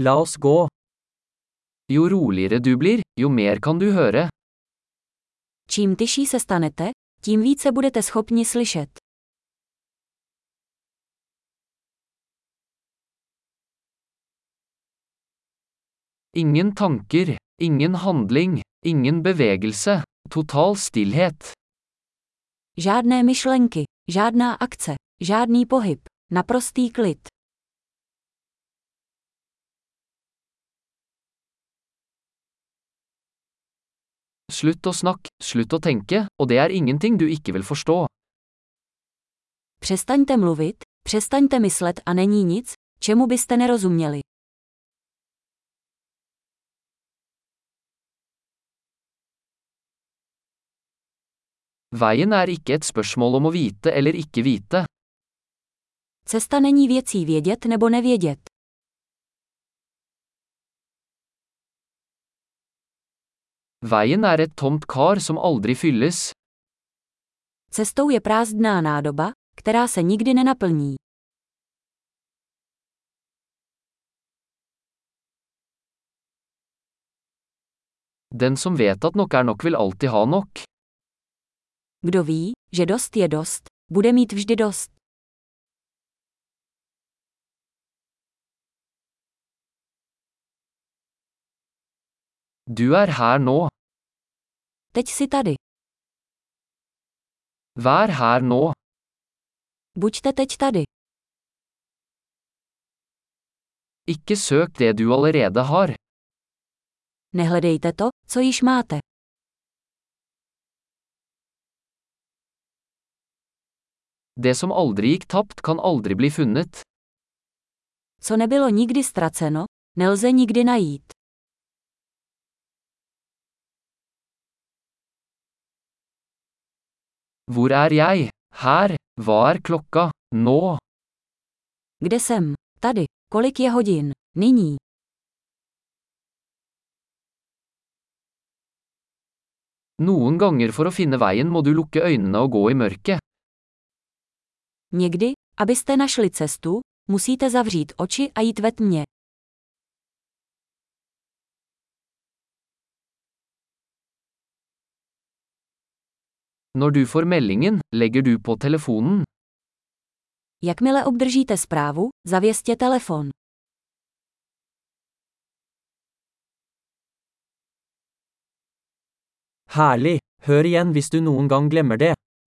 La oss gå. Jo roligere du blir, jo mer kan du høre. Čím tyší se stanete, tím více budete schopni slyšet. Ingen tanker, ingen handling, ingen bevegelse, total stillhet. Žádné myšlenky, žádná akce, žádný pohyb, naprostý klid. Slutt å snakke, slutt å tenke, og det er ingenting du ikke vil forstå. Přestaňte mluvit, přestaňte myslet a není nic, čemu byste nerozuměli. Veien er ikke et spørsmål om å vite eller ikke vite. Cesta není věcí vědět nebo nevědět. Veien er et tomt kar som aldri fylles. Cestou je prázdná nádoba, která se nikdy nenaplní. Den som vet at nok er nok vil alltid ha nok. Kdo ví, že dost je dost, bude mít vždy dost. Du er her nå. Teď si tady. Vær her nå. Buďte teď tady. Ikke søk det du allerede har. Nehledejte to, co již máte. Det som aldri gikk tapt kan aldri bli funnet. Co nebylo nikdy ztraceno, nelze nikdy najít. Hvor er jeg? Her. Hva er klokka? Nå. Kde jsem? Tady. Kolik je hodin? Nyní. Noen ganger for å finne veien må du lukke øynene og gå i mørket. Někdy, abyste našli cestu, musíte zavřít oči a jít ve tmě. Når du får meldingen, legger du på telefonen. Jakmile obdržíte zprávu, zavěstě telefon. Herlig. Hør igjen hvis du noen gang glemmer det.